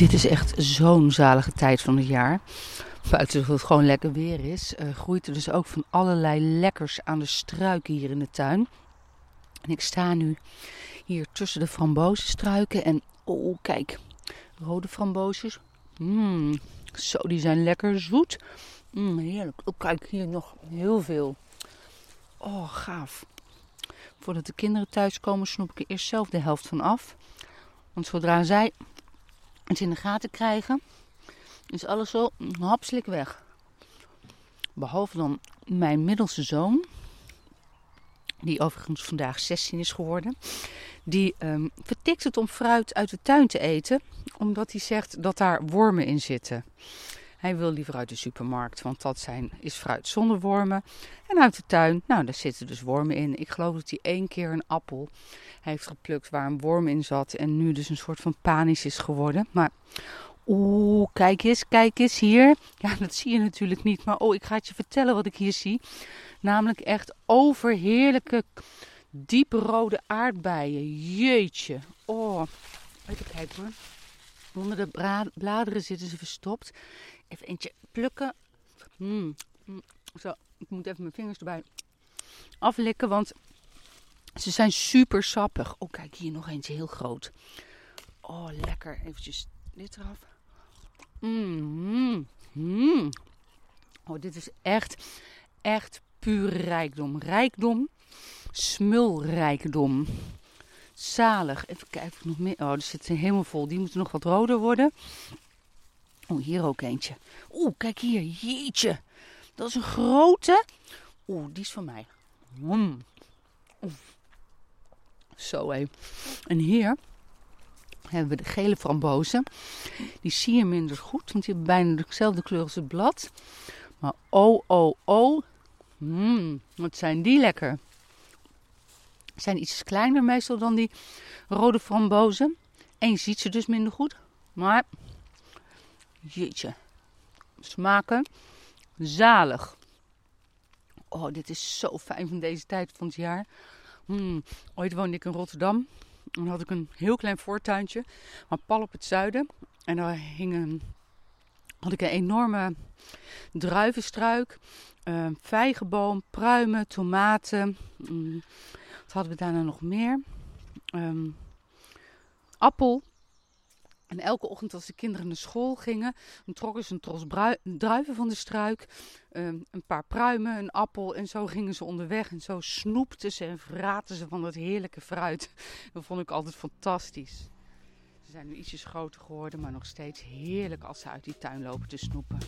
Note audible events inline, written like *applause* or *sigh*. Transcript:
Dit is echt zo'n zalige tijd van het jaar. Buiten dat het gewoon lekker weer is, uh, groeit er dus ook van allerlei lekkers aan de struiken hier in de tuin. En ik sta nu hier tussen de frambozenstruiken en oh kijk, rode framboosjes. Mmm, zo die zijn lekker zoet. Mmm, heerlijk. Oh kijk, hier nog heel veel. Oh, gaaf. Voordat de kinderen thuiskomen snoep ik er eerst zelf de helft van af. Want zodra zij het in de gaten krijgen, is alles zo hapslik weg. Behalve dan mijn middelste zoon, die overigens vandaag 16 is geworden. Die um, vertikt het om fruit uit de tuin te eten, omdat hij zegt dat daar wormen in zitten. Hij wil liever uit de supermarkt, want dat zijn, is fruit zonder wormen. En uit de tuin, nou, daar zitten dus wormen in. Ik geloof dat hij één keer een appel heeft geplukt waar een worm in zat. En nu dus een soort van panisch is geworden. Maar, oeh, kijk eens, kijk eens hier. Ja, dat zie je natuurlijk niet. Maar oh, ik ga het je vertellen wat ik hier zie. Namelijk echt overheerlijke, dieprode aardbeien. Jeetje. Oh, even kijken hoor. Onder de bladeren zitten ze verstopt. Even eentje plukken. Mm, mm, zo, ik moet even mijn vingers erbij aflikken, want ze zijn super sappig. Oh, kijk, hier nog eentje heel groot. Oh, lekker. Eventjes dit eraf. Mm, mm, oh, dit is echt, echt pure rijkdom. Rijkdom, smulrijkdom. Zalig. Even kijken of nog meer. Oh, er zit helemaal vol. Die moeten nog wat roder worden. Oh, hier ook eentje. Oeh, kijk hier. Jeetje. Dat is een grote. Oeh, die is van mij. Mm. Zo hé. En hier hebben we de gele frambozen. Die zie je minder goed, want die hebben bijna dezelfde kleur als het blad. Maar oh, oh, oh. Mmm, wat zijn die lekker. Zijn iets kleiner meestal dan die rode frambozen. En je ziet ze dus minder goed. Maar, jeetje. Smaken zalig. Oh, dit is zo fijn van deze tijd van het jaar. Hmm, ooit woonde ik in Rotterdam. Dan had ik een heel klein voortuintje, maar pal op het zuiden. En daar hing een, had ik een enorme druivenstruik, uh, vijgenboom, pruimen, tomaten. Hmm, wat hadden we daarna nog meer? Um, appel. En elke ochtend als de kinderen naar school gingen, trokken ze een tros druiven van de struik, ehm, een paar pruimen, een appel en zo gingen ze onderweg. En zo snoepten ze en vraten ze van dat heerlijke fruit. *laughs* Dat vond ik altijd fantastisch. Ze zijn nu ietsjes groter geworden, maar nog steeds heerlijk als ze uit die tuin lopen te snoepen.